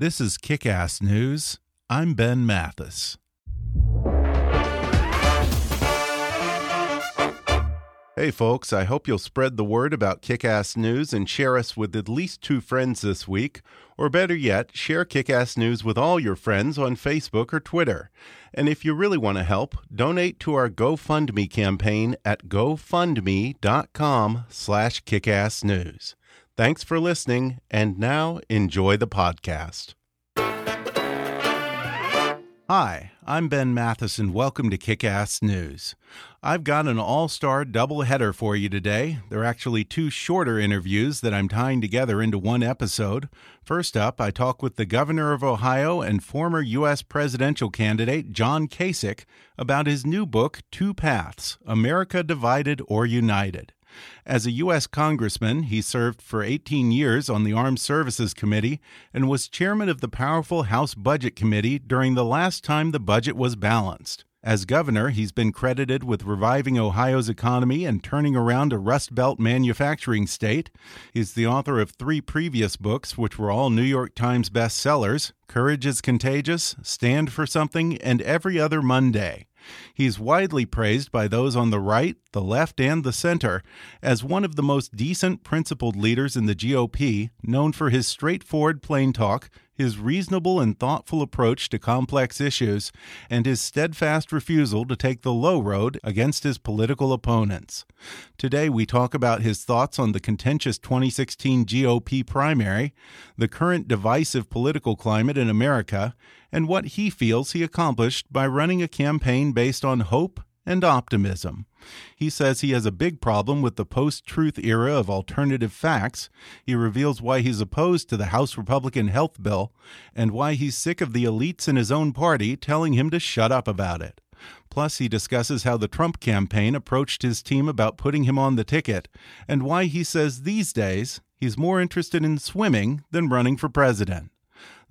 This is Kick Ass News. I'm Ben Mathis. Hey, folks, I hope you'll spread the word about Kick Ass News and share us with at least two friends this week. Or better yet, share Kick Ass News with all your friends on Facebook or Twitter. And if you really want to help, donate to our GoFundMe campaign at gofundme.com slash kickassnews. Thanks for listening, and now enjoy the podcast. Hi, I'm Ben Mathis, and welcome to Kick Ass News. I've got an all star doubleheader for you today. They're actually two shorter interviews that I'm tying together into one episode. First up, I talk with the governor of Ohio and former U.S. presidential candidate John Kasich about his new book, Two Paths America Divided or United. As a U.S. Congressman, he served for 18 years on the Armed Services Committee and was chairman of the powerful House Budget Committee during the last time the budget was balanced. As governor, he's been credited with reviving Ohio's economy and turning around a Rust Belt manufacturing state. He's the author of three previous books, which were all New York Times bestsellers Courage is Contagious, Stand for Something, and Every Other Monday. He's widely praised by those on the right, the left, and the center as one of the most decent, principled leaders in the GOP, known for his straightforward plain talk, his reasonable and thoughtful approach to complex issues, and his steadfast refusal to take the low road against his political opponents. Today, we talk about his thoughts on the contentious 2016 GOP primary, the current divisive political climate in America, and what he feels he accomplished by running a campaign based on hope and optimism. He says he has a big problem with the post truth era of alternative facts. He reveals why he's opposed to the House Republican health bill and why he's sick of the elites in his own party telling him to shut up about it. Plus, he discusses how the Trump campaign approached his team about putting him on the ticket and why he says these days he's more interested in swimming than running for president.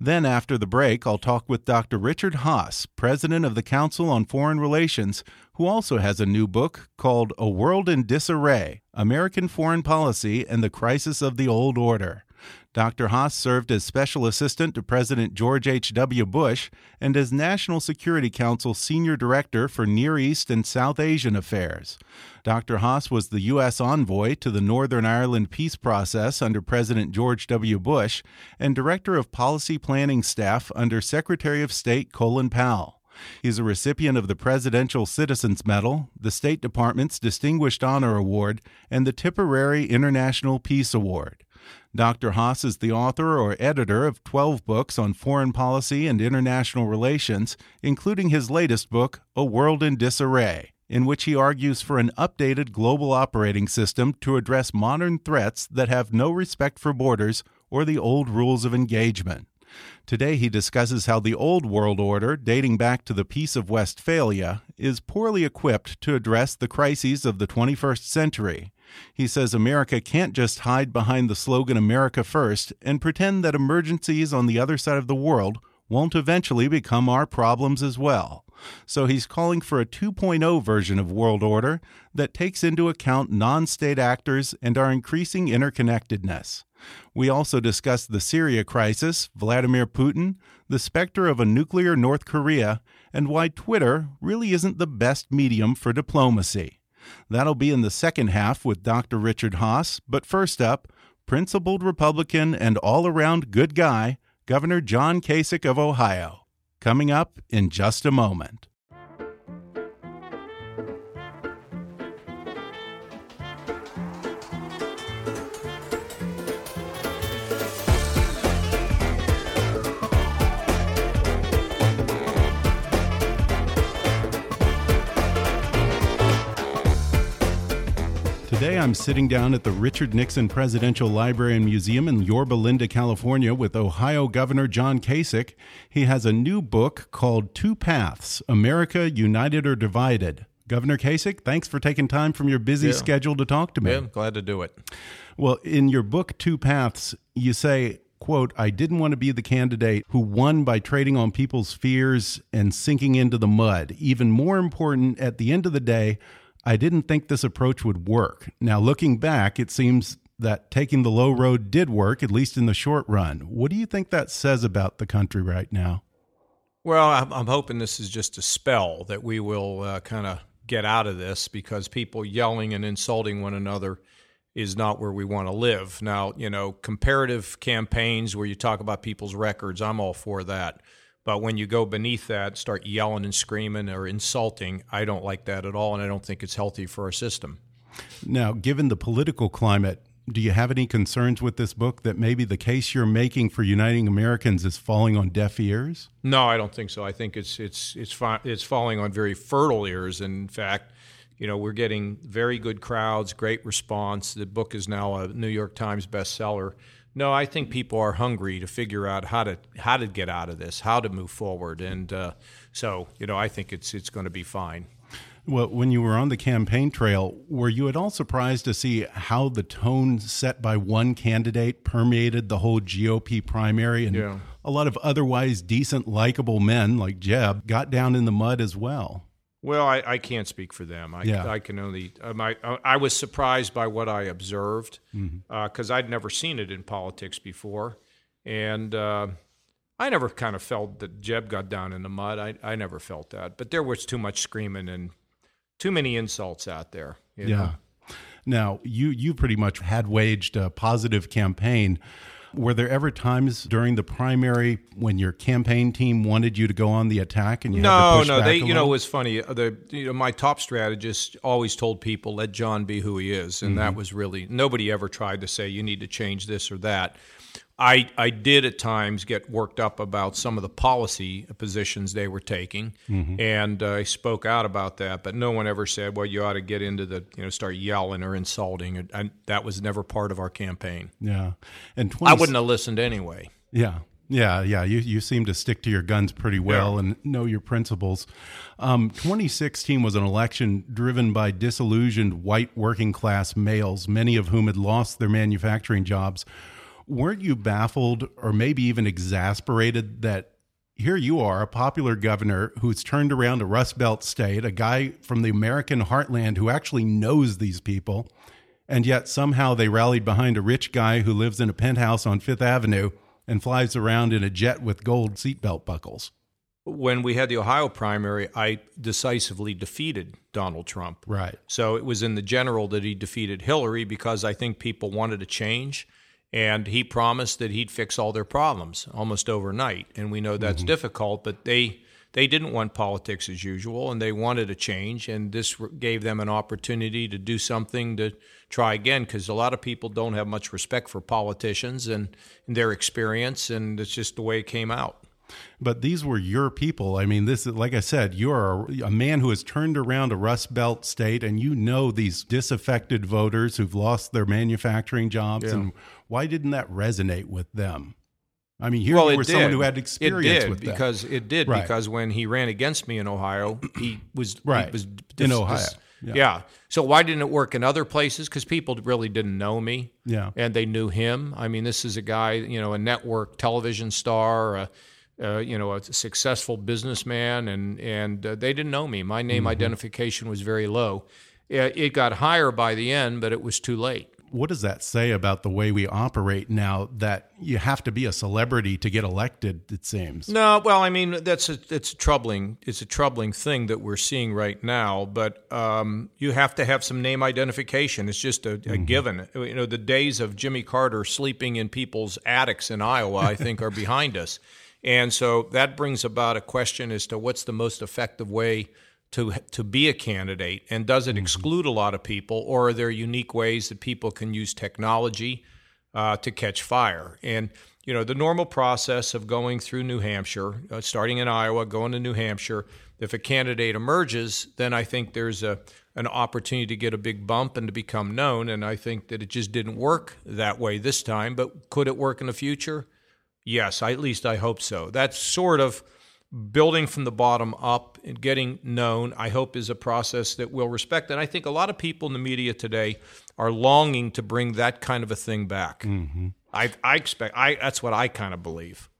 Then, after the break, I'll talk with Dr. Richard Haass, president of the Council on Foreign Relations, who also has a new book called A World in Disarray American Foreign Policy and the Crisis of the Old Order. Dr. Haass served as special assistant to President George H.W. Bush and as National Security Council Senior Director for Near East and South Asian Affairs. Dr. Haass was the U.S. envoy to the Northern Ireland peace process under President George W. Bush and Director of Policy Planning Staff under Secretary of State Colin Powell. He's a recipient of the Presidential Citizens Medal, the State Department's Distinguished Honor Award, and the Tipperary International Peace Award. Dr. Haass is the author or editor of 12 books on foreign policy and international relations, including his latest book, A World in Disarray, in which he argues for an updated global operating system to address modern threats that have no respect for borders or the old rules of engagement. Today, he discusses how the old world order, dating back to the Peace of Westphalia, is poorly equipped to address the crises of the 21st century. He says America can't just hide behind the slogan America First and pretend that emergencies on the other side of the world won't eventually become our problems as well. So he's calling for a 2.0 version of world order that takes into account non state actors and our increasing interconnectedness. We also discuss the Syria crisis, Vladimir Putin, the specter of a nuclear North Korea, and why Twitter really isn't the best medium for diplomacy. That'll be in the second half with Dr. Richard Haass. But first up, principled Republican and all around good guy, Governor John Kasich of Ohio. Coming up in just a moment. Today I'm sitting down at the Richard Nixon Presidential Library and Museum in Yorba Linda, California with Ohio Governor John Kasich. He has a new book called Two Paths America United or Divided. Governor Kasich, thanks for taking time from your busy yeah. schedule to talk to me. Yeah, glad to do it. Well, in your book, Two Paths, you say, quote, I didn't want to be the candidate who won by trading on people's fears and sinking into the mud. Even more important, at the end of the day, I didn't think this approach would work. Now, looking back, it seems that taking the low road did work, at least in the short run. What do you think that says about the country right now? Well, I'm, hoping this is just a spell that we will uh, kind of get out of this because people yelling and insulting one another is not where we want to live. Now, you know, comparative campaigns where you talk about people's records, I'm all for that. But when you go beneath that, start yelling and screaming or insulting, I don't like that at all, and I don't think it's healthy for our system. Now, given the political climate, do you have any concerns with this book that maybe the case you're making for uniting Americans is falling on deaf ears? No, I don't think so. I think it's it's it's it's falling on very fertile ears. In fact, you know, we're getting very good crowds, great response. The book is now a New York Times bestseller. No, I think people are hungry to figure out how to how to get out of this, how to move forward, and uh, so you know I think it's it's going to be fine. Well, when you were on the campaign trail, were you at all surprised to see how the tone set by one candidate permeated the whole GOP primary and yeah. a lot of otherwise decent, likable men like Jeb got down in the mud as well? Well, I, I can't speak for them. I, yeah. I can only. Um, I, I was surprised by what I observed because mm-hmm. uh, I'd never seen it in politics before, and uh, I never kind of felt that Jeb got down in the mud. I, I never felt that, but there was too much screaming and too many insults out there. yeah. Know? Now you you pretty much had waged a positive campaign. Were there ever times during the primary when your campaign team wanted you to go on the attack and you no, no, they you know it was funny. The you know my top strategist always told people let John be who he is, and mm -hmm. that was really nobody ever tried to say you need to change this or that. I, I did at times get worked up about some of the policy positions they were taking, mm-hmm. and uh, I spoke out about that. But no one ever said, "Well, you ought to get into the you know start yelling or insulting." And that was never part of our campaign. Yeah, and 20... I wouldn't have listened anyway. Yeah, yeah, yeah. You you seem to stick to your guns pretty well yeah. and know your principles. Um, 2016 was an election driven by disillusioned white working class males, many of whom had lost their manufacturing jobs weren't you baffled or maybe even exasperated that here you are, a popular governor who's turned around a Rust Belt state, a guy from the American heartland who actually knows these people, and yet somehow they rallied behind a rich guy who lives in a penthouse on Fifth Avenue and flies around in a jet with gold seatbelt buckles? When we had the Ohio primary, I decisively defeated Donald Trump. Right. So it was in the general that he defeated Hillary because I think people wanted a change and he promised that he'd fix all their problems almost overnight. And we know that's mm-hmm. difficult, but they they didn't want politics as usual, and they wanted a change. And this gave them an opportunity to do something to try again, because a lot of people don't have much respect for politicians and, and their experience, and it's just the way it came out. But these were your people. I mean, this is like I said, you're a, a, man who has turned around a Rust Belt state, and you know these disaffected voters who've lost their manufacturing jobs. Yeah. And why didn't that resonate with them? I mean, here well, you were did. someone who had experience it did, with them. because it did right. because when he ran against me in Ohio, he was right he was dis, in Ohio. Dis, yeah. yeah. So why didn't it work in other places? Because people really didn't know me. Yeah. And they knew him. I mean, this is a guy, you know, a network television star. Uh, uh, you know, a successful businessman, and and uh, they didn't know me. My name mm-hmm. identification was very low. It, it got higher by the end, but it was too late. what does that say about the way we operate now that you have to be a celebrity to get elected it seems no well i mean that's a it's a troubling it's a troubling thing that we're seeing right now but um, you have to have some name identification it's just a, a mm -hmm. given you know the days of jimmy carter sleeping in people's attics in iowa i think are behind us and so that brings about a question as to what's the most effective way to to be a candidate and does it mm-hmm. exclude a lot of people or are there unique ways that people can use technology uh, to catch fire and you know the normal process of going through New Hampshire uh, starting in Iowa going to New Hampshire if a candidate emerges then I think there's a an opportunity to get a big bump and to become known and I think that it just didn't work that way this time but could it work in the future yes I, at least I hope so that's sort of building from the bottom up and getting known, I hope, is a process that we'll respect. And I think a lot of people in the media today are longing to bring that kind of a thing back. Mm-hmm. I, I expect, I, that's what I kind of believe.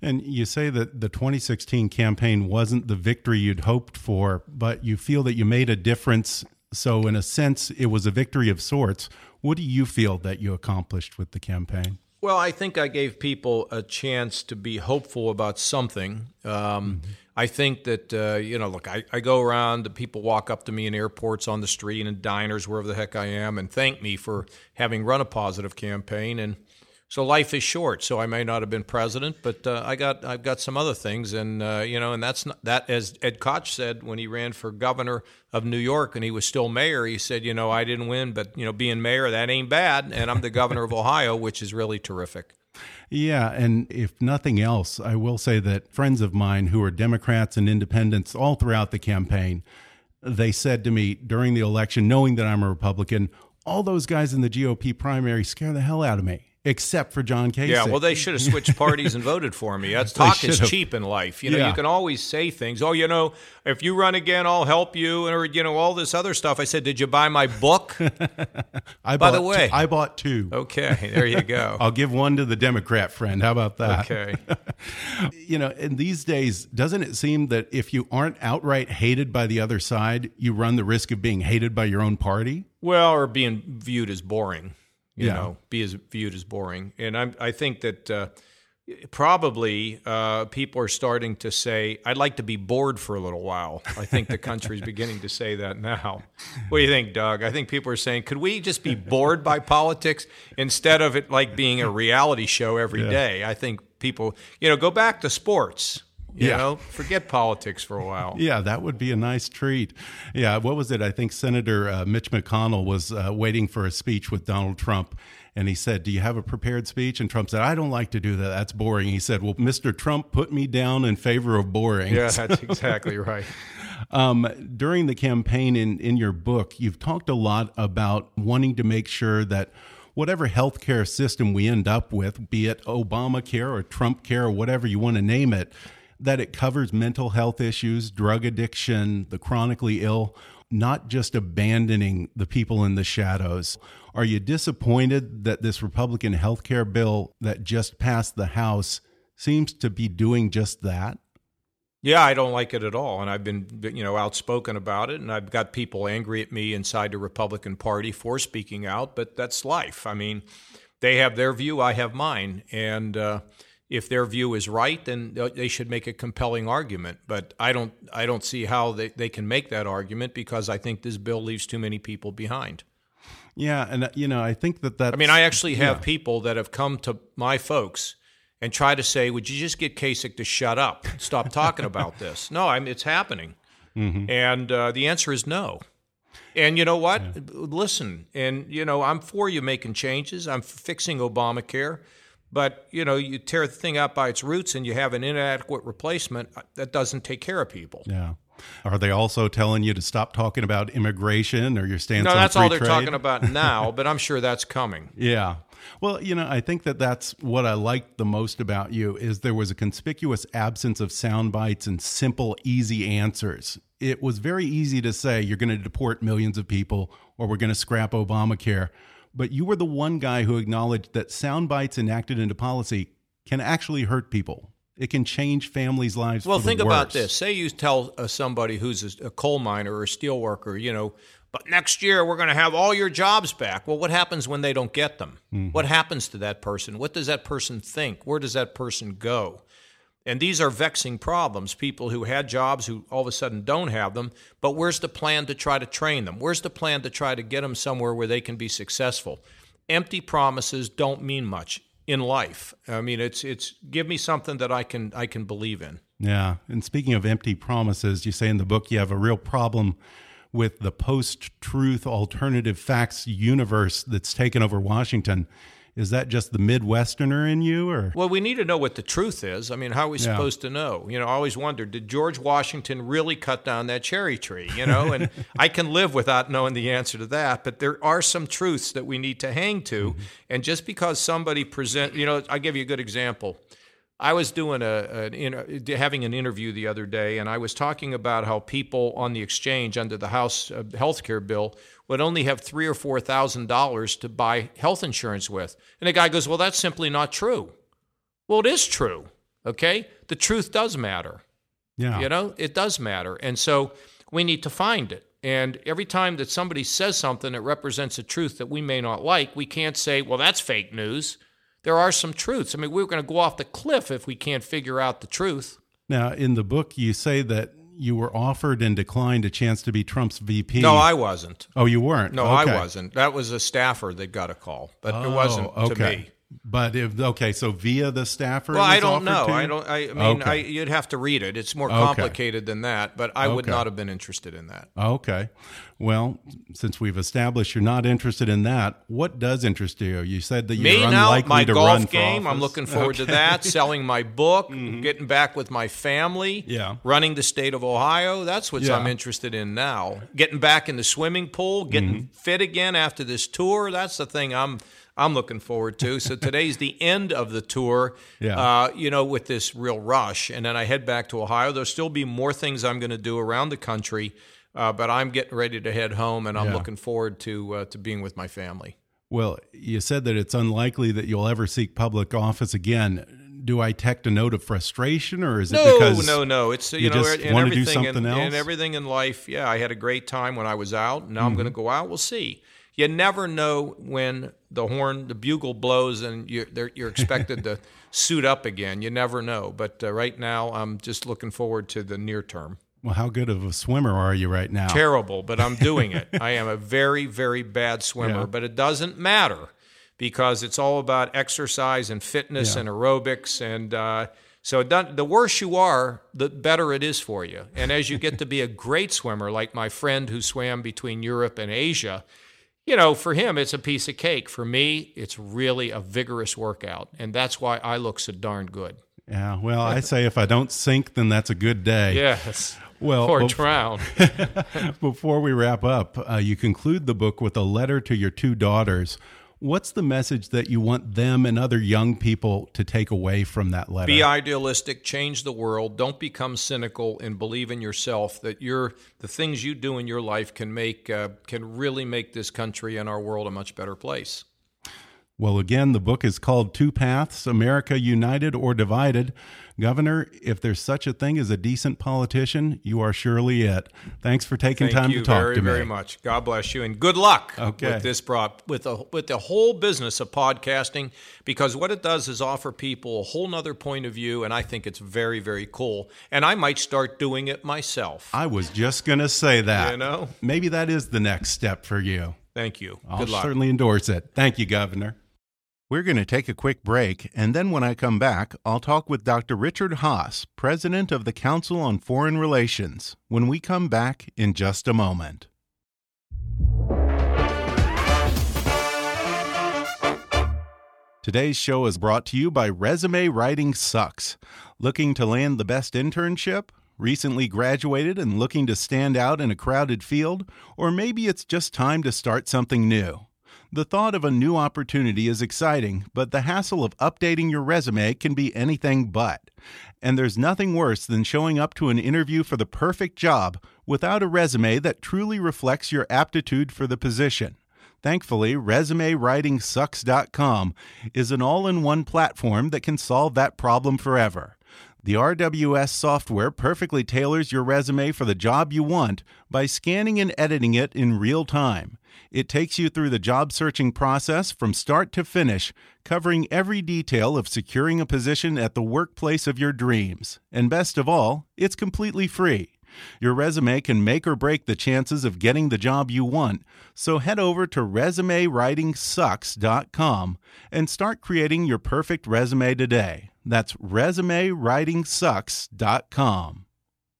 And you say that the 2016 campaign wasn't the victory you'd hoped for, but you feel that you made a difference. So, in a sense, it was a victory of sorts. What do you feel that you accomplished with the campaign? Well, I think I gave people a chance to be hopeful about something. Um, mm-hmm. I think that, uh, you know, look, I, I go around, people walk up to me in airports, on the street, and diners, wherever the heck I am, and thank me for having run a positive campaign. And so life is short. So I may not have been president, but uh, I got I've got some other things, and uh, you know, and that's not, that as Ed Koch said when he ran for governor of New York and he was still mayor. He said, you know, I didn't win, but you know, being mayor that ain't bad, and I'm the governor of Ohio, which is really terrific. Yeah, and if nothing else, I will say that friends of mine who are Democrats and independents all throughout the campaign, they said to me during the election, knowing that I'm a Republican, all those guys in the GOP primary scare the hell out of me except for John Kasich. Yeah, well, they should have switched parties and voted for me. That's talk is cheap in life. You know, yeah. you can always say things. Oh, you know, if you run again, I'll help you, or you know, all this other stuff. I said, did you buy my book? I By the way, two. I bought two. Okay, there you go. I'll give one to the Democrat friend. How about that? Okay. you know, in these days, doesn't it seem that if you aren't outright hated by the other side, you run the risk of being hated by your own party? Well, or being viewed as boring you yeah. know, be as viewed as boring. And I, I think that uh, probably uh, people are starting to say, "I'd like to be bored for a little while." I think the country's beginning to say that now. What do you think, Doug? I think people are saying, "Could we just be bored by politics instead of it like being a reality show every yeah. day?" I think people, you know, go back to sports. You yeah. know, forget politics for a while. Yeah, that would be a nice treat. Yeah, what was it? I think Senator uh, Mitch McConnell was uh, waiting for a speech with Donald Trump. And he said, Do you have a prepared speech? And Trump said, I don't like to do that. That's boring. He said, Well, Mr. Trump put me down in favor of boring. Yeah, that's exactly right. Um, during the campaign in, in your book, you've talked a lot about wanting to make sure that whatever healthcare system we end up with, be it Obamacare or Trump care or whatever you want to name it, that it covers mental health issues, drug addiction, the chronically ill, not just abandoning the people in the shadows. Are you disappointed that this Republican health care bill that just passed the House seems to be doing just that? Yeah, I don't like it at all, and I've been you know outspoken about it, and I've got people angry at me inside the Republican Party for speaking out. But that's life. I mean, they have their view, I have mine, and uh, if their view is right, then they should make a compelling argument. But I don't, I don't see how they, they can make that argument because I think this bill leaves too many people behind. Yeah, and uh, you know, I think that that. I mean, I actually have yeah. people that have come to my folks and try to say, "Would you just get Kasich to shut up, stop talking about this?" No, I mean, it's happening, mm-hmm. and uh, the answer is no. And you know what? Yeah. Listen, and you know, I'm for you making changes. I'm fixing Obamacare. But you know, you tear the thing out by its roots, and you have an inadequate replacement uh, that doesn't take care of people. Yeah. Are they also telling you to stop talking about immigration or your stance? No, that's all they're trade? talking about now. but I'm sure that's coming. Yeah. Well, you know, I think that that's what I liked the most about you is there was a conspicuous absence of sound bites and simple, easy answers. It was very easy to say you're going to deport millions of people or we're going to scrap Obamacare but you were the one guy who acknowledged that sound bites enacted into policy can actually hurt people. It can change families' lives. Well, think worse. about this. Say you tell uh, somebody who's a, a coal miner or a steel worker, you know, but next year we're going to have all your jobs back. Well, what happens when they don't get them? Mm-hmm. What happens to that person? What does that person think? Where does that person go? And these are vexing problems. People who had jobs who all of a sudden don't have them. But where's the plan to try to train them? Where's the plan to try to get them somewhere where they can be successful? Empty promises don't mean much in life. I mean, it's it's give me something that I can I can believe in. Yeah. And speaking of empty promises, you say in the book you have a real problem with the post-truth alternative facts universe that's taken over Washington is that just the Midwesterner in you, or? Well, we need to know what the truth is. I mean, how are we yeah. supposed to know? You know, I always wondered, did George Washington really cut down that cherry tree? You know, and I can live without knowing the answer to that. But there are some truths that we need to hang to, mm-hmm. and just because somebody present, you know, I'll give you a good example. I was doing a, an, having an interview the other day, and I was talking about how people on the exchange under the House uh, health care bill would only have three or four thousand dollars to buy health insurance with. And the guy goes, "Well, that's simply not true." Well, it is true. Okay, the truth does matter. Yeah, you know, it does matter, and so we need to find it. And every time that somebody says something that represents a truth that we may not like, we can't say, "Well, that's fake news." There are some truths. I mean, we're going to go off the cliff if we can't figure out the truth. Now, in the book, you say that you were offered and declined a chance to be Trump's VP. No, I wasn't. Oh, you weren't? No, okay. I wasn't. That was a staffer that got a call, but oh, it wasn't okay. to me. But if okay, so via the staffer. Well, I don't know. I don't. I, mean, okay. I, you'd have to read it. It's more complicated okay. than that. But I would not have been interested in that. Okay. Well, since we've established you're not interested in that, what does interest you? You said that you're Me unlikely now, my to golf run game. I'm looking forward to that. Selling my book, mm -hmm. getting back with my family. Yeah. Running the state of Ohio. That's what yeah. I'm interested in now. Getting back in the swimming pool. Getting mm -hmm. fit again after this tour. That's the thing I'm I'm looking forward to. So today's the end of the tour, yeah. uh, you know, with this real rush. And then I head back to Ohio. There'll still be more things I'm going to do around the country, uh, but I'm getting ready to head home, and I'm yeah. looking forward to uh, to being with my family. Well, you said that it's unlikely that you'll ever seek public office again. Do I detect a note of frustration, or is it no, because no, no? No. It's you, you know, just want to do something in, else? And everything in life. Yeah, I had a great time when I was out. Now mm -hmm. I'm going to go out. We'll see you never know when the horn, the bugle blows, and you're, you're expected to suit up again. You never know. But uh, right now, I'm just looking forward to the near term. Well, how good of a swimmer are you right now? Terrible, but I'm doing it. I am a very, very bad swimmer, yeah. but it doesn't matter because it's all about exercise and fitness yeah. and aerobics. And uh, so the worse you are, the better it is for you. And as you get to be a great swimmer, like my friend who swam between Europe and Asia, you know, for him, it's a piece of cake. For me, it's really a vigorous workout. And that's why I look so darn good. Yeah. Well, I say if I don't sink, then that's a good day. Yes. Well, or drown. before we wrap up, uh, you conclude the book with a letter to your two daughters What's the message that you want them and other young people to take away from that letter? Be idealistic, change the world. Don't become cynical, and believe in yourself that you're, the things you do in your life can make uh, can really make this country and our world a much better place. Well, again, the book is called Two Paths America United or Divided. Governor, if there's such a thing as a decent politician, you are surely it. Thanks for taking Thank time to talk very, to me. very much. God bless you, and good luck okay. with this brought with the with the whole business of podcasting. Because what it does is offer people a whole nother point of view, and I think it's very, very cool. And I might start doing it myself. I was just going to say that. You know, maybe that is the next step for you. Thank you. I'll good luck. certainly endorse it. Thank you, Governor. We're going to take a quick break, and then when I come back, I'll talk with Dr. Richard Haass, President of the Council on Foreign Relations, when we come back in just a moment. Today's show is brought to you by Resume Writing Sucks. Looking to land the best internship? Recently graduated and looking to stand out in a crowded field? Or maybe it's just time to start something new? The thought of a new opportunity is exciting, but the hassle of updating your resume can be anything but. And there's nothing worse than showing up to an interview for the perfect job without a resume that truly reflects your aptitude for the position. Thankfully, ResumeWritingSucks.com is an all in one platform that can solve that problem forever. The RWS software perfectly tailors your resume for the job you want by scanning and editing it in real time. It takes you through the job searching process from start to finish, covering every detail of securing a position at the workplace of your dreams. And best of all, it's completely free. Your resume can make or break the chances of getting the job you want, so head over to resumewritingsucks.com and start creating your perfect resume today. That's resumewritingsucks.com.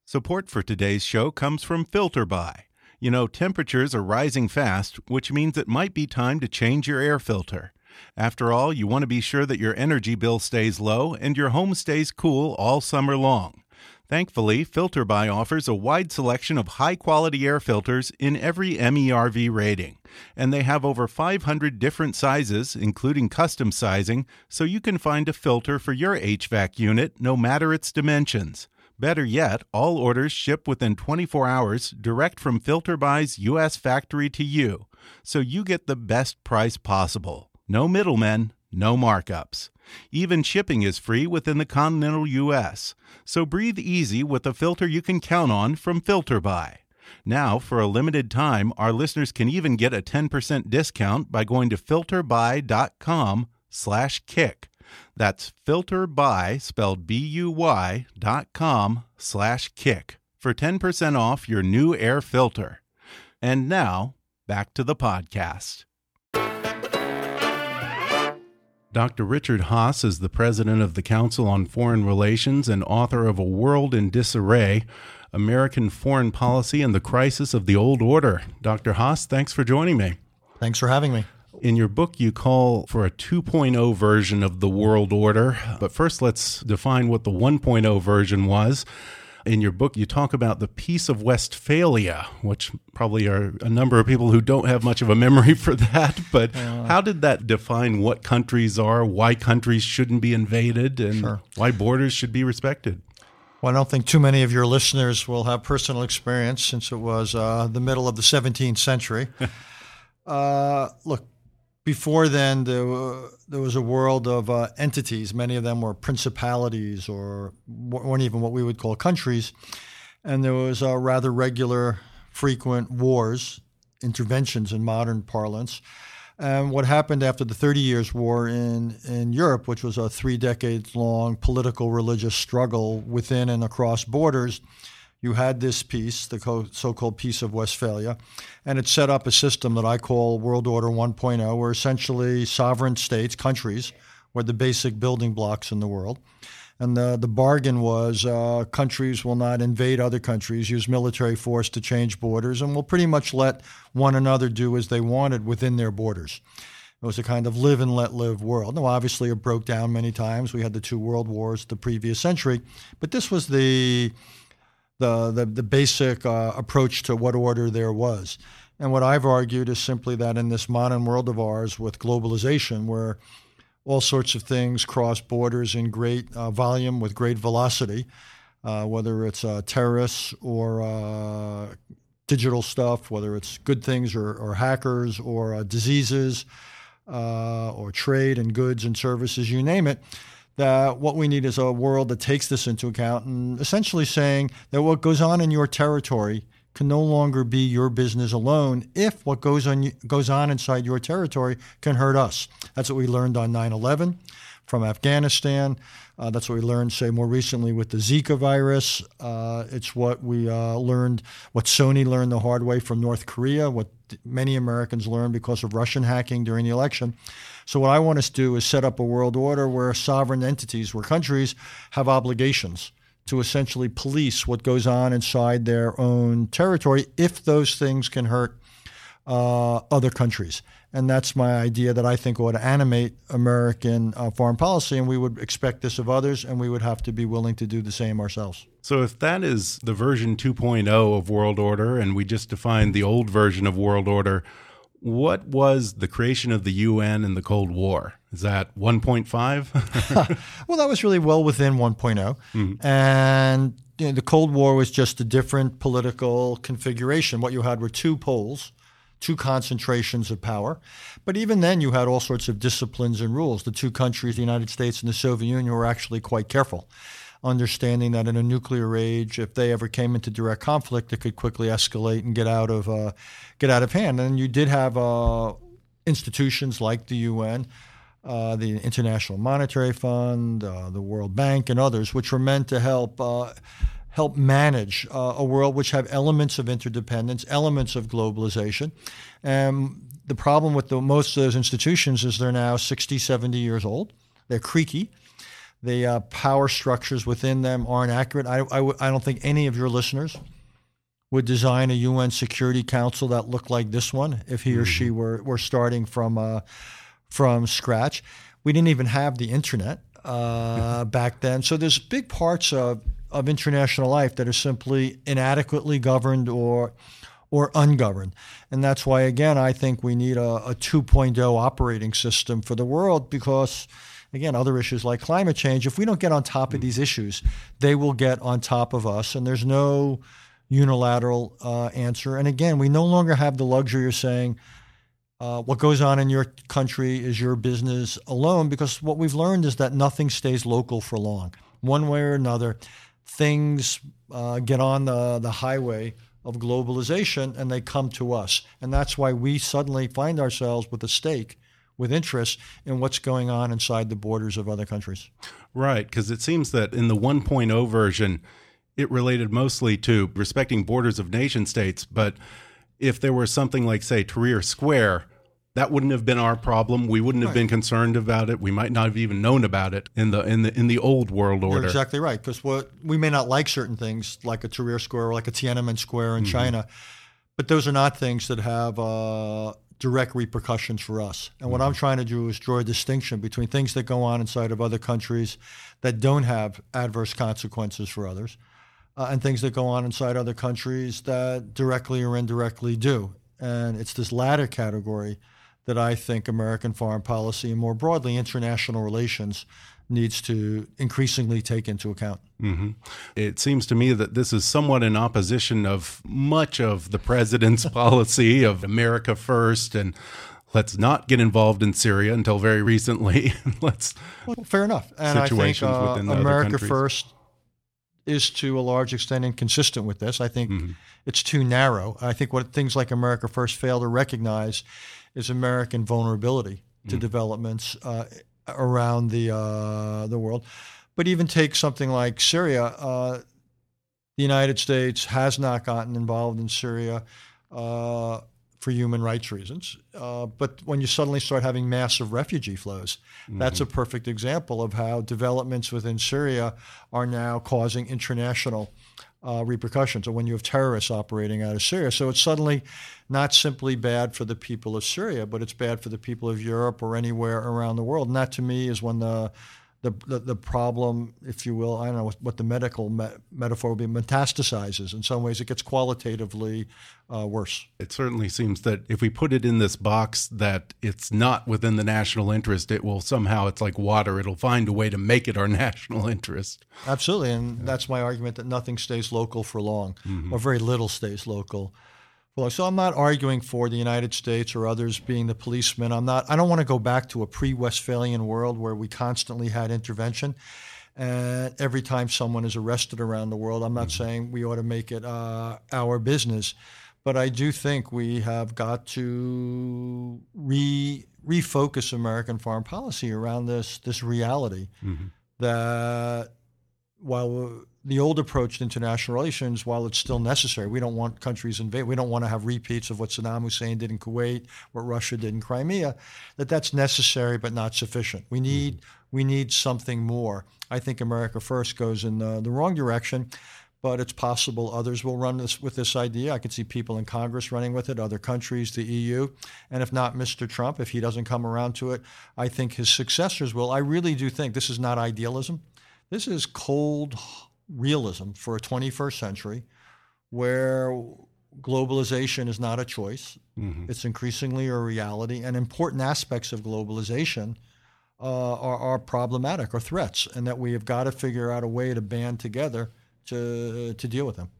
Support for today's show comes from FilterBuy. You know, temperatures are rising fast, which means it might be time to change your air filter. After all, you want to be sure that your energy bill stays low and your home stays cool all summer long. Thankfully, FilterBuy offers a wide selection of high quality air filters in every MERV rating, and they have over 500 different sizes, including custom sizing, so you can find a filter for your HVAC unit no matter its dimensions. Better yet, all orders ship within 24 hours direct from FilterBuy's U.S. factory to you, so you get the best price possible. No middlemen, no markups. Even shipping is free within the continental U.S., so breathe easy with a filter you can count on from FilterBuy. Now, for a limited time, our listeners can even get a 10% discount by going to filterbuy.com slash kick. That's filterbuy, spelled B-U-Y, dot com slash kick for 10% off your new air filter. And now, back to the podcast. Dr. Richard Haass is the president of the Council on Foreign Relations and author of A World in Disarray American Foreign Policy and the Crisis of the Old Order. Dr. Haass, thanks for joining me. Thanks for having me. In your book, you call for a 2.0 version of the world order. But first, let's define what the 1.0 version was in your book, you talk about the Peace of Westphalia, which probably are a number of people who don't have much of a memory for that. But uh, how did that define what countries are, why countries shouldn't be invaded, and sure. why borders should be respected? Well, I don't think too many of your listeners will have personal experience since it was uh, the middle of the 17th century. uh, look, before then, there, there was a world of uh, entities. Many of them were principalities or weren't even what we would call countries. And there was uh, rather regular, frequent wars, interventions in modern parlance. And what happened after the Thirty Years' War in, in Europe, which was a three decades long political religious struggle within and across borders, you had this peace, the so called Peace of Westphalia, and it set up a system that I call World Order 1.0, where essentially sovereign states, countries, were the basic building blocks in the world. And the, the bargain was uh, countries will not invade other countries, use military force to change borders, and will pretty much let one another do as they wanted within their borders. It was a kind of live and let live world. Now, obviously, it broke down many times. We had the two world wars the previous century, but this was the the, the, the basic uh, approach to what order there was. And what I've argued is simply that in this modern world of ours with globalization, where all sorts of things cross borders in great uh, volume with great velocity, uh, whether it's uh, terrorists or uh, digital stuff, whether it's good things or, or hackers or uh, diseases or trade and goods and services, you name it that what we need is a world that takes this into account and essentially saying that what goes on in your territory can no longer be your business alone if what goes on goes on inside your territory can hurt us. That's what we learned on 9/11 from Afghanistan. Uh, that's what we learned, say, more recently with the Zika virus. Uh, it's what we uh, learned, what Sony learned the hard way from North Korea, what many Americans learned because of Russian hacking during the election. So, what I want us to do is set up a world order where sovereign entities, where countries have obligations to essentially police what goes on inside their own territory if those things can hurt uh, other countries. And that's my idea that I think ought to animate American uh, foreign policy. And we would expect this of others, and we would have to be willing to do the same ourselves. So, if that is the version 2.0 of world order, and we just defined the old version of world order, what was the creation of the UN and the Cold War? Is that 1.5? well, that was really well within 1.0. Mm-hmm. And you know, the Cold War was just a different political configuration. What you had were two poles, two concentrations of power. But even then, you had all sorts of disciplines and rules. The two countries, the United States and the Soviet Union, were actually quite careful. Understanding that in a nuclear age, if they ever came into direct conflict, it could quickly escalate and get out of uh, get out of hand. And you did have uh, institutions like the UN. Uh, the International Monetary Fund, uh, the World Bank, and others, which were meant to help uh, help manage uh, a world which have elements of interdependence, elements of globalization. And the problem with the, most of those institutions is they're now 60, 70 years old. They're creaky. The uh, power structures within them aren't accurate. I, I, I don't think any of your listeners would design a UN Security Council that looked like this one if he or she mm-hmm. were, were starting from, uh, from scratch. We didn't even have the internet uh, back then. So there's big parts of, of international life that are simply inadequately governed or or ungoverned. And that's why, again, I think we need a, a 2.0 operating system for the world because, again, other issues like climate change, if we don't get on top of these issues, they will get on top of us. And there's no unilateral uh, answer. And again, we no longer have the luxury of saying, uh, what goes on in your country is your business alone, because what we've learned is that nothing stays local for long. One way or another, things uh, get on the, the highway of globalization and they come to us. And that's why we suddenly find ourselves with a stake, with interest in what's going on inside the borders of other countries. Right, because it seems that in the 1.0 version, it related mostly to respecting borders of nation states. But if there was something like, say, Tahrir Square, that wouldn't have been our problem. We wouldn't have right. been concerned about it. We might not have even known about it in the in the in the old world order. You're exactly right. Because what we may not like certain things, like a Tahrir Square or like a Tiananmen Square in mm -hmm. China, but those are not things that have uh, direct repercussions for us. And what mm -hmm. I'm trying to do is draw a distinction between things that go on inside of other countries that don't have adverse consequences for others. Uh, and things that go on inside other countries that directly or indirectly do. And it's this latter category that I think American foreign policy and more broadly international relations needs to increasingly take into account. Mm -hmm. It seems to me that this is somewhat in opposition of much of the president's policy of America first and let's not get involved in Syria until very recently. let's well, fair enough. And I think uh, America first is to a large extent inconsistent with this. I think mm -hmm. it's too narrow. I think what things like America first fail to recognize is American vulnerability to mm. developments uh, around the uh, the world. But even take something like Syria. Uh, the United States has not gotten involved in Syria uh, for human rights reasons. Uh, but when you suddenly start having massive refugee flows, mm-hmm. that's a mm-hmm. perfect example of how developments within Syria are now causing international uh, repercussions, or when you have terrorists operating out of Syria. So it's suddenly not simply bad for the people of Syria, but it's bad for the people of Europe or anywhere around the world. And that, to me, is when the the, the, the problem, if you will, I don't know what, what the medical me- metaphor would be, metastasizes. In some ways, it gets qualitatively uh, worse. It certainly seems that if we put it in this box that it's not within the national interest, it will somehow, it's like water, it'll find a way to make it our national interest. Absolutely. And yeah. that's my argument that nothing stays local for long, mm -hmm. or very little stays local. Well, so I'm not arguing for the United States or others being the policeman. I'm not. I don't want to go back to a pre-Westphalian world where we constantly had intervention. And every time someone is arrested around the world, I'm not mm-hmm. saying we ought to make it uh, our business, but I do think we have got to re refocus American foreign policy around this this reality mm-hmm. that while the old approach to international relations, while it's still necessary, we don't want countries invade. We don't want to have repeats of what Saddam Hussein did in Kuwait, what Russia did in Crimea. That that's necessary but not sufficient. We need mm-hmm. we need something more. I think America First goes in the, the wrong direction, but it's possible others will run this with this idea. I can see people in Congress running with it, other countries, the EU, and if not Mr. Trump, if he doesn't come around to it, I think his successors will. I really do think this is not idealism. This is cold realism for a 21st century where globalization is not a choice. Mm-hmm. It's increasingly a reality, and important aspects of globalization uh, are, are, problematic or threats, and that we have got to figure out a way to band together to, to deal with them.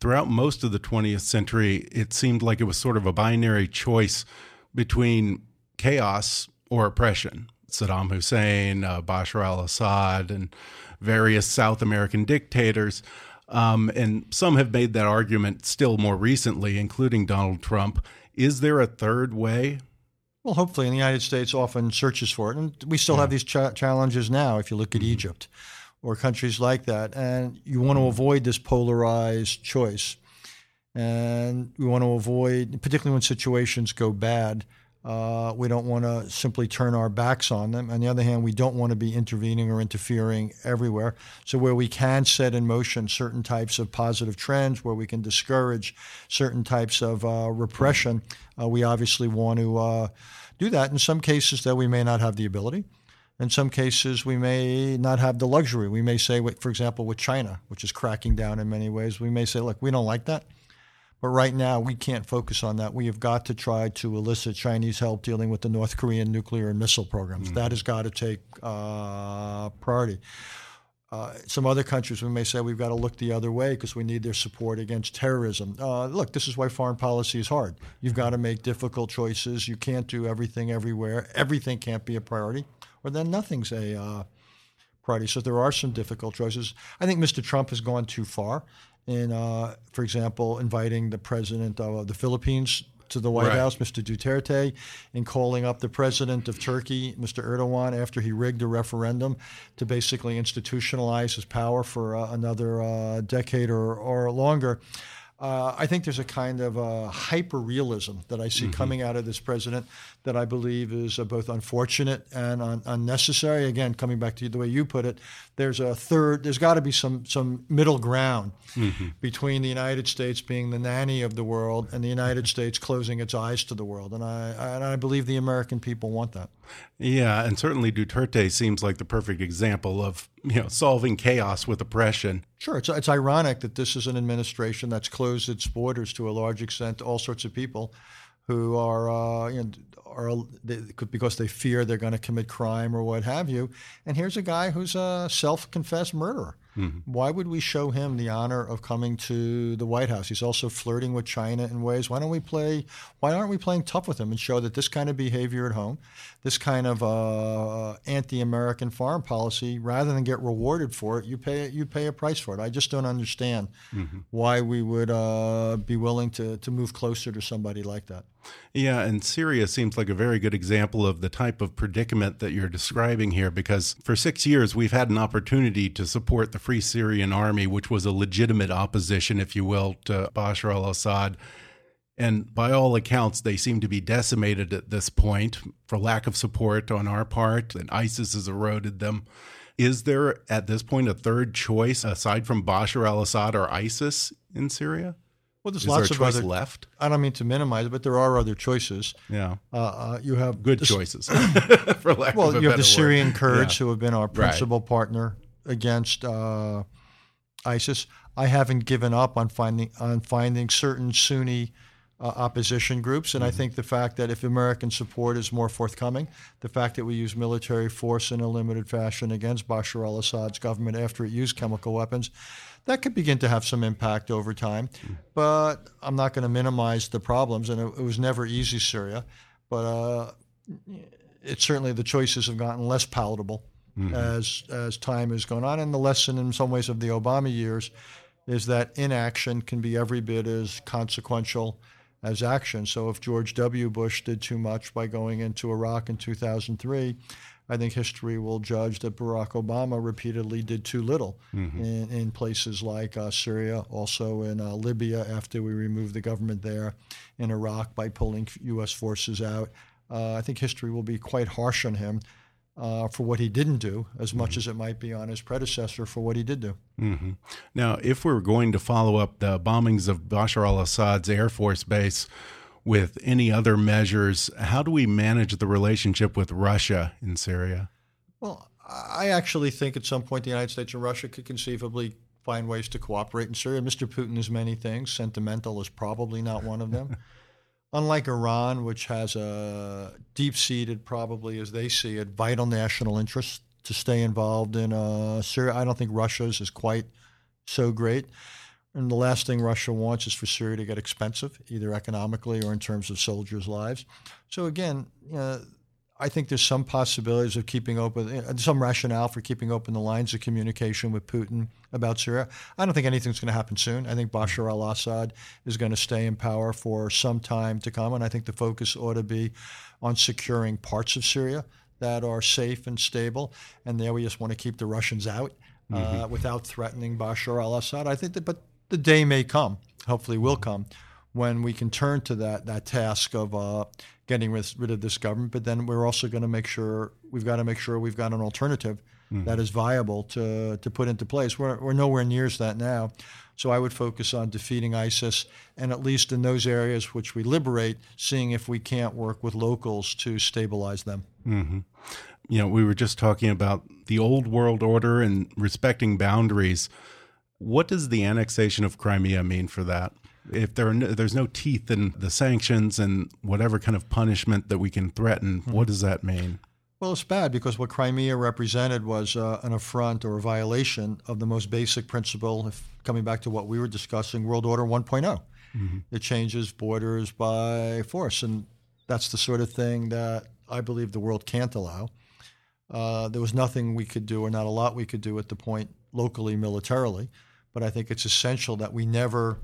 Throughout most of the 20th century, it seemed like it was sort of a binary choice between chaos or oppression. Saddam Hussein, uh, Bashar al Assad, and various South American dictators. Um, and some have made that argument still more recently, including Donald Trump. Is there a third way? Well, hopefully, and the United States often searches for it. And we still yeah. have these cha challenges now if you look at mm -hmm. Egypt or countries like that. And you want to avoid this polarized choice. And we want to avoid, particularly when situations go bad, uh, we don't want to simply turn our backs on them. On the other hand, we don't want to be intervening or interfering everywhere. So, where we can set in motion certain types of positive trends, where we can discourage certain types of uh, repression, uh, we obviously want to uh, do that. In some cases, that we may not have the ability. In some cases, we may not have the luxury. We may say, for example, with China, which is cracking down in many ways, we may say, look, we don't like that. But right now, we can't focus on that. We have got to try to elicit Chinese help dealing with the North Korean nuclear and missile programs. Mm-hmm. That has got to take uh, priority. Uh, some other countries, we may say we've got to look the other way because we need their support against terrorism. Uh, look, this is why foreign policy is hard. You've got to make difficult choices. You can't do everything everywhere. Everything can't be a priority, or then nothing's a uh, priority. So there are some difficult choices. I think Mr. Trump has gone too far in, uh, for example, inviting the president of the Philippines to the White right. House, Mr. Duterte, and calling up the president of Turkey, Mr. Erdogan, after he rigged a referendum to basically institutionalize his power for uh, another uh, decade or, or longer. Uh, I think there's a kind of a hyper realism that I see mm-hmm. coming out of this president that I believe is uh, both unfortunate and un- unnecessary. Again, coming back to the way you put it, there's a third. There's got to be some some middle ground mm-hmm. between the United States being the nanny of the world and the United States closing its eyes to the world. And I and I believe the American people want that. Yeah, and certainly Duterte seems like the perfect example of you know solving chaos with oppression. Sure, it's it's ironic that this is an administration that's closed its borders to a large extent to all sorts of people who are uh, you know are they, because they fear they're going to commit crime or what have you. And here's a guy who's a self-confessed murderer. Mm-hmm. Why would we show him the honor of coming to the White House? He's also flirting with China in ways. Why don't we play? Why aren't we playing tough with him and show that this kind of behavior at home, this kind of uh, anti-American foreign policy, rather than get rewarded for it, you pay you pay a price for it. I just don't understand mm-hmm. why we would uh, be willing to to move closer to somebody like that. Yeah, and Syria seems like a very good example of the type of predicament that you're describing here because for six years we've had an opportunity to support the Free Syrian Army, which was a legitimate opposition, if you will, to Bashar al Assad. And by all accounts, they seem to be decimated at this point for lack of support on our part, and ISIS has eroded them. Is there at this point a third choice aside from Bashar al Assad or ISIS in Syria? Well, there's Is lots there of other left. I don't mean to minimize it, but there are other choices. Yeah, uh, uh, you have good choices. for lack well, you have the word. Syrian Kurds yeah. who have been our principal right. partner against uh, ISIS. I haven't given up on finding on finding certain Sunni uh, opposition groups, and mm-hmm. I think the fact that if American support is more forthcoming, the fact that we use military force in a limited fashion against Bashar al-Assad's government after it used chemical weapons, that could begin to have some impact over time. Mm-hmm. But I'm not going to minimize the problems, and it, it, was never easy, Syria. But uh, it certainly the choices have gotten less palatable mm-hmm. as as time has gone on. And the lesson, in some ways, of the Obama years is that inaction can be every bit as consequential as action. So if George W. Bush did too much by going into Iraq in 2003, I think history will judge that Barack Obama repeatedly did too little mm-hmm. in, in, places like uh, Syria, also in uh, Libya after we removed the government there, in Iraq by pulling U.S. forces out. Uh, I think history will be quite harsh on him uh, for what he didn't do, as much mm-hmm. as it might be on his predecessor for what he did do. Mm-hmm. Now, if we're going to follow up the bombings of Bashar al Assad's Air Force base with any other measures, how do we manage the relationship with Russia in Syria? Well, I actually think at some point the United States and Russia could conceivably find ways to cooperate in Syria. Mr. Putin is many things. Sentimental is probably not one of them. unlike Iran, which has a deep seated, probably as they see it, vital national interest to stay involved in uh, Syria, I don't think Russia's is quite so great. And the last thing Russia wants is for Syria to get expensive, either economically or in terms of soldiers' lives. So again, know, I think there's some possibilities of keeping open, some rationale for keeping open the lines of communication with Putin about Syria. I don't think anything's going to happen soon. I think Bashar al Assad is going to stay in power for some time to come. And I think the focus ought to be on securing parts of Syria that are safe and stable. And there we just want to keep the Russians out uh, mm-hmm. without threatening Bashar al Assad. I think that, but the day may come, hopefully will come, when we can turn to that, that task of uh, getting rid, of this government, but then we're also going to make sure we've got to make sure we've got an alternative mm-hmm. that is viable to to put into place. We're we're nowhere near that now, so I would focus on defeating ISIS and at least in those areas which we liberate, seeing if we can't work with locals to stabilize them. Mm-hmm. You know, we were just talking about the old world order and respecting boundaries. What does the annexation of Crimea mean for that? If there no, there's no teeth in the sanctions and whatever kind of punishment that we can threaten, mm-hmm. what does that mean? Well, it's bad because what Crimea represented was uh, an affront or a violation of the most basic principle. If coming back to what we were discussing, World Order 1.0, mm-hmm. it changes borders by force, and that's the sort of thing that I believe the world can't allow. Uh, there was nothing we could do, or not a lot we could do at the point locally militarily, but I think it's essential that we never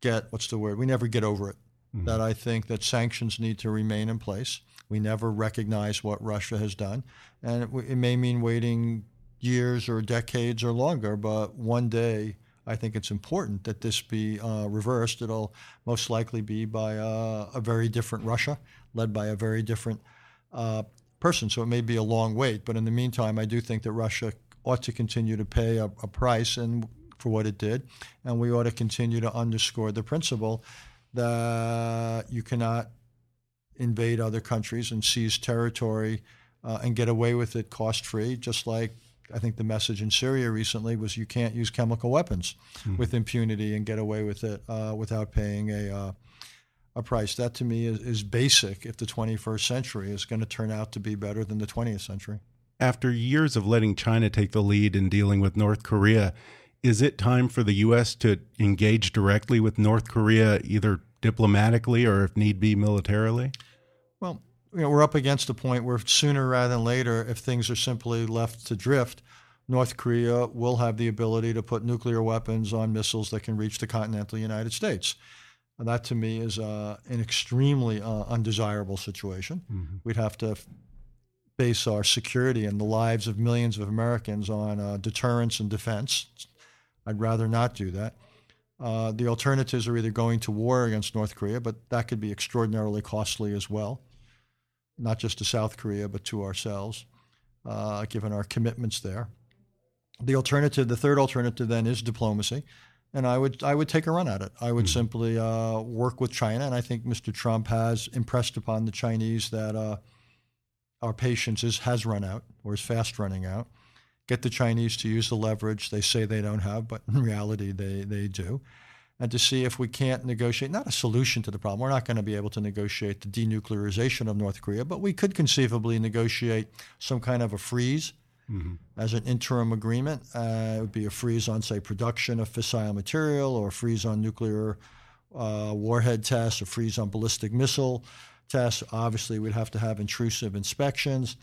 get what's the word? We never get over it. Mm-hmm. That I think that sanctions need to remain in place. We never recognize what Russia has done, and it, it may mean waiting years or decades or longer. But one day, I think it's important that this be uh, reversed. It'll most likely be by uh, a very different Russia, led by a very different uh, person. So it may be a long wait. But in the meantime, I do think that Russia ought to continue to pay a, a price, and for what it did. And we ought to continue to underscore the principle that you cannot invade other countries and seize territory uh, and get away with it cost free, just like I think the message in Syria recently was you can't use chemical weapons mm-hmm. with impunity and get away with it uh, without paying a uh, a price. That to me is, is basic if the 21st century is going to turn out to be better than the 20th century. After years of letting China take the lead in dealing with North Korea, is it time for the U.S. to engage directly with North Korea, either diplomatically or, if need be, militarily? Well, you know, we're up against a point where sooner rather than later, if things are simply left to drift, North Korea will have the ability to put nuclear weapons on missiles that can reach the continental United States. And that to me is uh, an extremely uh, undesirable situation. Mm-hmm. We'd have to base our security and the lives of millions of Americans on uh, deterrence and defense. I'd rather not do that. Uh, the alternatives are either going to war against North Korea, but that could be extraordinarily costly as well, not just to South Korea, but to ourselves, uh, given our commitments there. The alternative, the third alternative, then is diplomacy, and I would I would take a run at it. I would mm-hmm. simply uh, work with China, and I think Mr. Trump has impressed upon the Chinese that uh, our patience is has run out or is fast running out get the Chinese to use the leverage they say they don't have, but in reality they, they do, and to see if we can't negotiate, not a solution to the problem. We're not going to be able to negotiate the denuclearization of North Korea, but we could conceivably negotiate some kind of a freeze mm-hmm. as an interim agreement. Uh, it would be a freeze on, say, production of fissile material or a freeze on nuclear uh, warhead tests, a freeze on ballistic missile tests. Obviously, we'd have to have intrusive inspections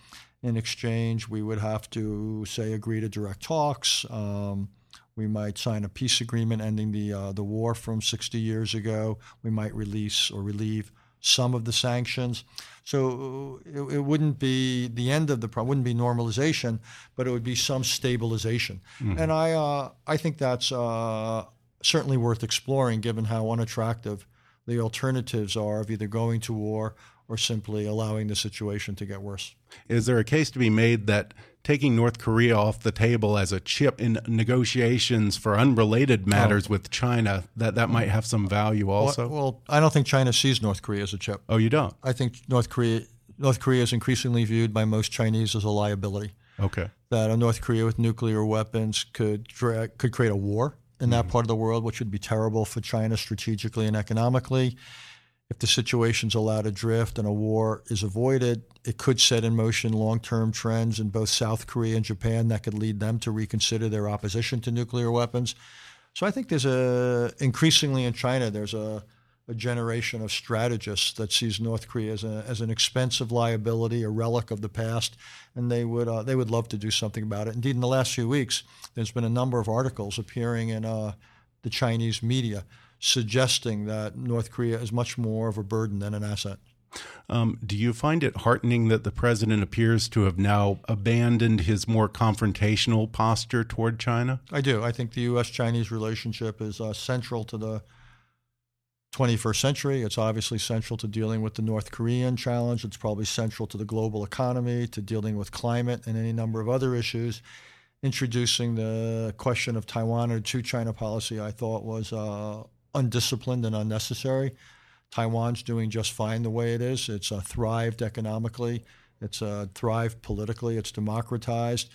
in exchange, we would have to say agree to direct talks. Um, we might sign a peace agreement ending the uh, the war from 60 years ago. We might release or relieve some of the sanctions. So it, it wouldn't be the end of the problem. Wouldn't be normalization, but it would be some stabilization. Mm-hmm. And I uh, I think that's uh, certainly worth exploring, given how unattractive the alternatives are of either going to war or simply allowing the situation to get worse. Is there a case to be made that taking North Korea off the table as a chip in negotiations for unrelated matters oh. with China that that might have some value also? Well, well, I don't think China sees North Korea as a chip. Oh, you don't? I think North Korea North Korea is increasingly viewed by most Chinese as a liability. Okay. That a North Korea with nuclear weapons could could create a war in that mm. part of the world, which would be terrible for China strategically and economically. If the situation's allowed to drift and a war is avoided, it could set in motion long term trends in both South Korea and Japan that could lead them to reconsider their opposition to nuclear weapons. So I think there's a increasingly in China there's a a generation of strategists that sees North Korea as, a, as an expensive liability, a relic of the past, and they would uh, they would love to do something about it. Indeed, in the last few weeks, there's been a number of articles appearing in uh, the Chinese media suggesting that North Korea is much more of a burden than an asset. Um, do you find it heartening that the president appears to have now abandoned his more confrontational posture toward China? I do. I think the U.S. Chinese relationship is uh, central to the 21st century. It's obviously central to dealing with the North Korean challenge. It's probably central to the global economy, to dealing with climate and any number of other issues. Introducing the question of Taiwan or two China policy, I thought was uh, undisciplined and unnecessary. Taiwan's doing just fine the way it is. It's uh, thrived economically. It's uh, thrived politically. It's democratized.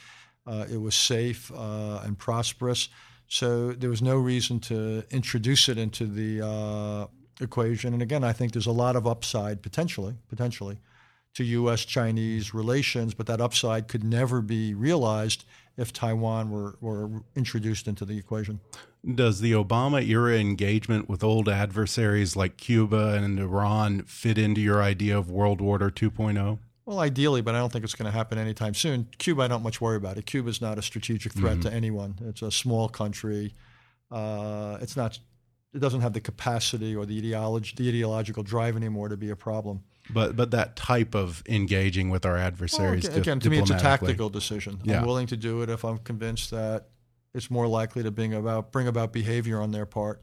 Uh, it was safe uh, and prosperous. So there was no reason to introduce it into the uh, equation. And again, I think there's a lot of upside potentially, potentially, to U.S.-Chinese relations, but that upside could never be realized if Taiwan were, were introduced into the equation. Does the Obama era engagement with old adversaries like Cuba and Iran fit into your idea of world order 2.0? Well, ideally, but I don't think it's going to happen anytime soon. Cuba, I don't much worry about it. Cuba is not a strategic threat mm -hmm. to anyone. It's a small country. Uh, it's not. It doesn't have the capacity or the ideology, the ideological drive anymore to be a problem. But but that type of engaging with our adversaries. Well, again, to me, it's a tactical decision. Yeah. I'm willing to do it if I'm convinced that it's more likely to bring about bring about behavior on their part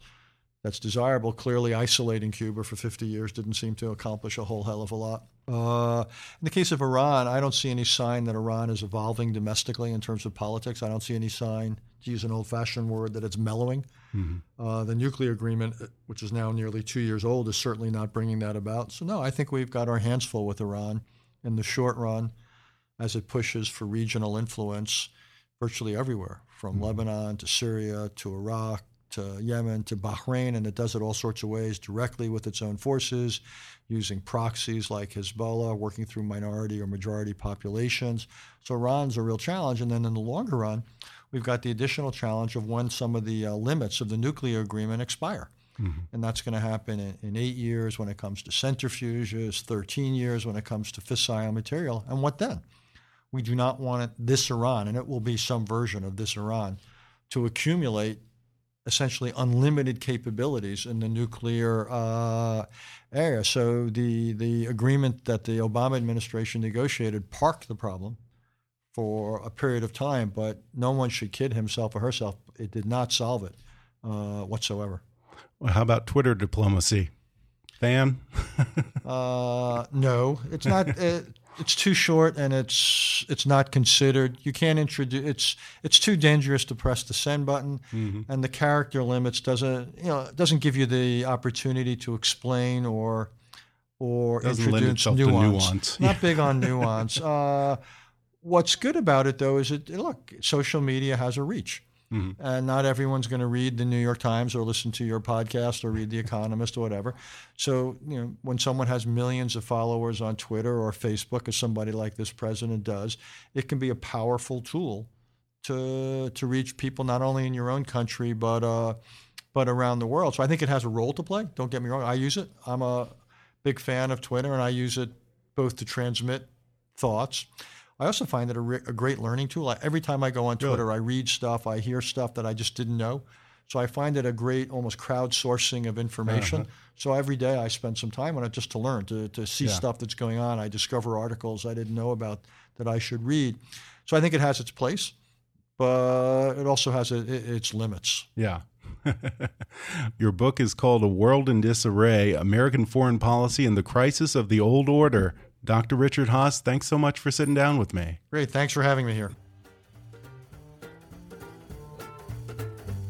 that's desirable. Clearly, isolating Cuba for 50 years didn't seem to accomplish a whole hell of a lot. Uh, in the case of Iran, I don't see any sign that Iran is evolving domestically in terms of politics. I don't see any sign, to use an old fashioned word, that it's mellowing. Mm-hmm. Uh, the nuclear agreement, uh, which is now nearly two years old, is certainly not bringing that about. So, no, I think we've got our hands full with Iran in the short run as it pushes for regional influence virtually everywhere, from mm-hmm. Lebanon to Syria to Iraq to Yemen to Bahrain, and it does it all sorts of ways directly with its own forces, using proxies like Hezbollah, working through minority or majority populations. So Iran's a real challenge. And then in the longer run, we've got the additional challenge of when some of the uh, limits of the nuclear agreement expire. Mm-hmm. And that's going to happen in, in, eight years when it comes to centrifuges, 13 years when it comes to fissile material. And what then? We do not want this Iran, and it will be some version of this Iran, to accumulate essentially unlimited capabilities in the nuclear uh, area. So the the agreement that the Obama administration negotiated parked the problem for a period of time, but no one should kid himself or herself. It did not solve it uh, whatsoever. Well, how about Twitter diplomacy? Fan? uh, no, it's not. It, it's too short and it's it's not considered. You can't introduce it's it's too dangerous to press the send button, mm-hmm. and the character limits doesn't you know doesn't give you the opportunity to explain or or doesn't introduce nuance. nuance. Not big on nuance. Uh, what's good about it though is that look social media has a reach. Mm-hmm. And not everyone's going to read the New York Times or listen to your podcast or read The Economist or whatever. So, you know, when someone has millions of followers on Twitter or Facebook, as somebody like this president does, it can be a powerful tool to to reach people not only in your own country but uh, but around the world. So I think it has a role to play. Don't get me wrong. I use it. I'm a big fan of Twitter, and I use it both to transmit thoughts I also find it a, re- a great learning tool. I, every time I go on Twitter, really? I read stuff, I hear stuff that I just didn't know. So I find it a great, almost crowdsourcing of information. Uh-huh. So every day I spend some time on it just to learn, to, to see yeah. stuff that's going on. I discover articles I didn't know about that I should read. So I think it has its place, but it also has a, it, its limits. Yeah. Your book is called A World in Disarray American Foreign Policy and the Crisis of the Old Order. Dr. Richard Haass, thanks so much for sitting down with me. Great. Thanks for having me here.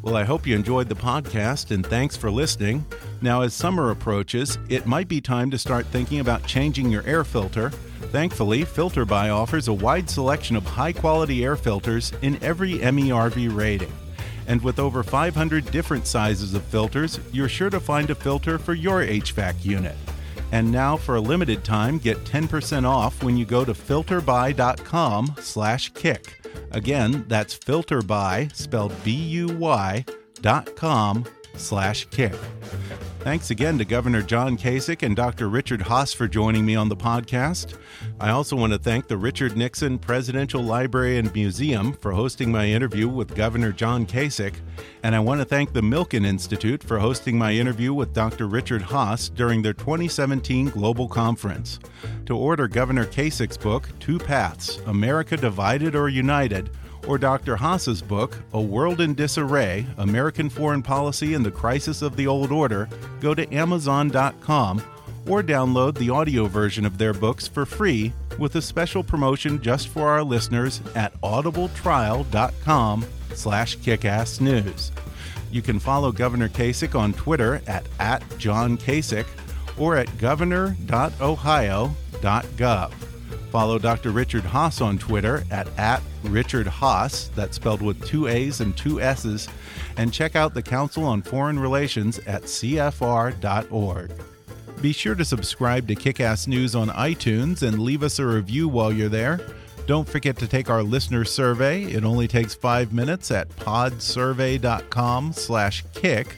Well, I hope you enjoyed the podcast and thanks for listening. Now, as summer approaches, it might be time to start thinking about changing your air filter. Thankfully, FilterBuy offers a wide selection of high quality air filters in every MERV rating. And with over 500 different sizes of filters, you're sure to find a filter for your HVAC unit. And now for a limited time, get 10% off when you go to filterbuy.com slash kick. Again, that's filterbuy, spelled B-U-Y, dot com slash kick. Thanks again to Governor John Kasich and Dr. Richard Haass for joining me on the podcast. I also want to thank the Richard Nixon Presidential Library and Museum for hosting my interview with Governor John Kasich, and I want to thank the Milken Institute for hosting my interview with Dr. Richard Haass during their 2017 Global Conference. To order Governor Kasich's book, Two Paths America Divided or United, or Dr. Haass's book, A World in Disarray American Foreign Policy and the Crisis of the Old Order, go to Amazon.com or download the audio version of their books for free with a special promotion just for our listeners at audibletrial.com slash kickassnews. You can follow Governor Kasich on Twitter at, at John Kasich or at governor.ohio.gov. Follow Dr. Richard Haass on Twitter at, at Richard Haass, that's spelled with two A's and two S's, and check out the Council on Foreign Relations at CFR.org. Be sure to subscribe to Kickass News on iTunes and leave us a review while you're there. Don't forget to take our listener survey. It only takes five minutes at podsurvey.com slash kick.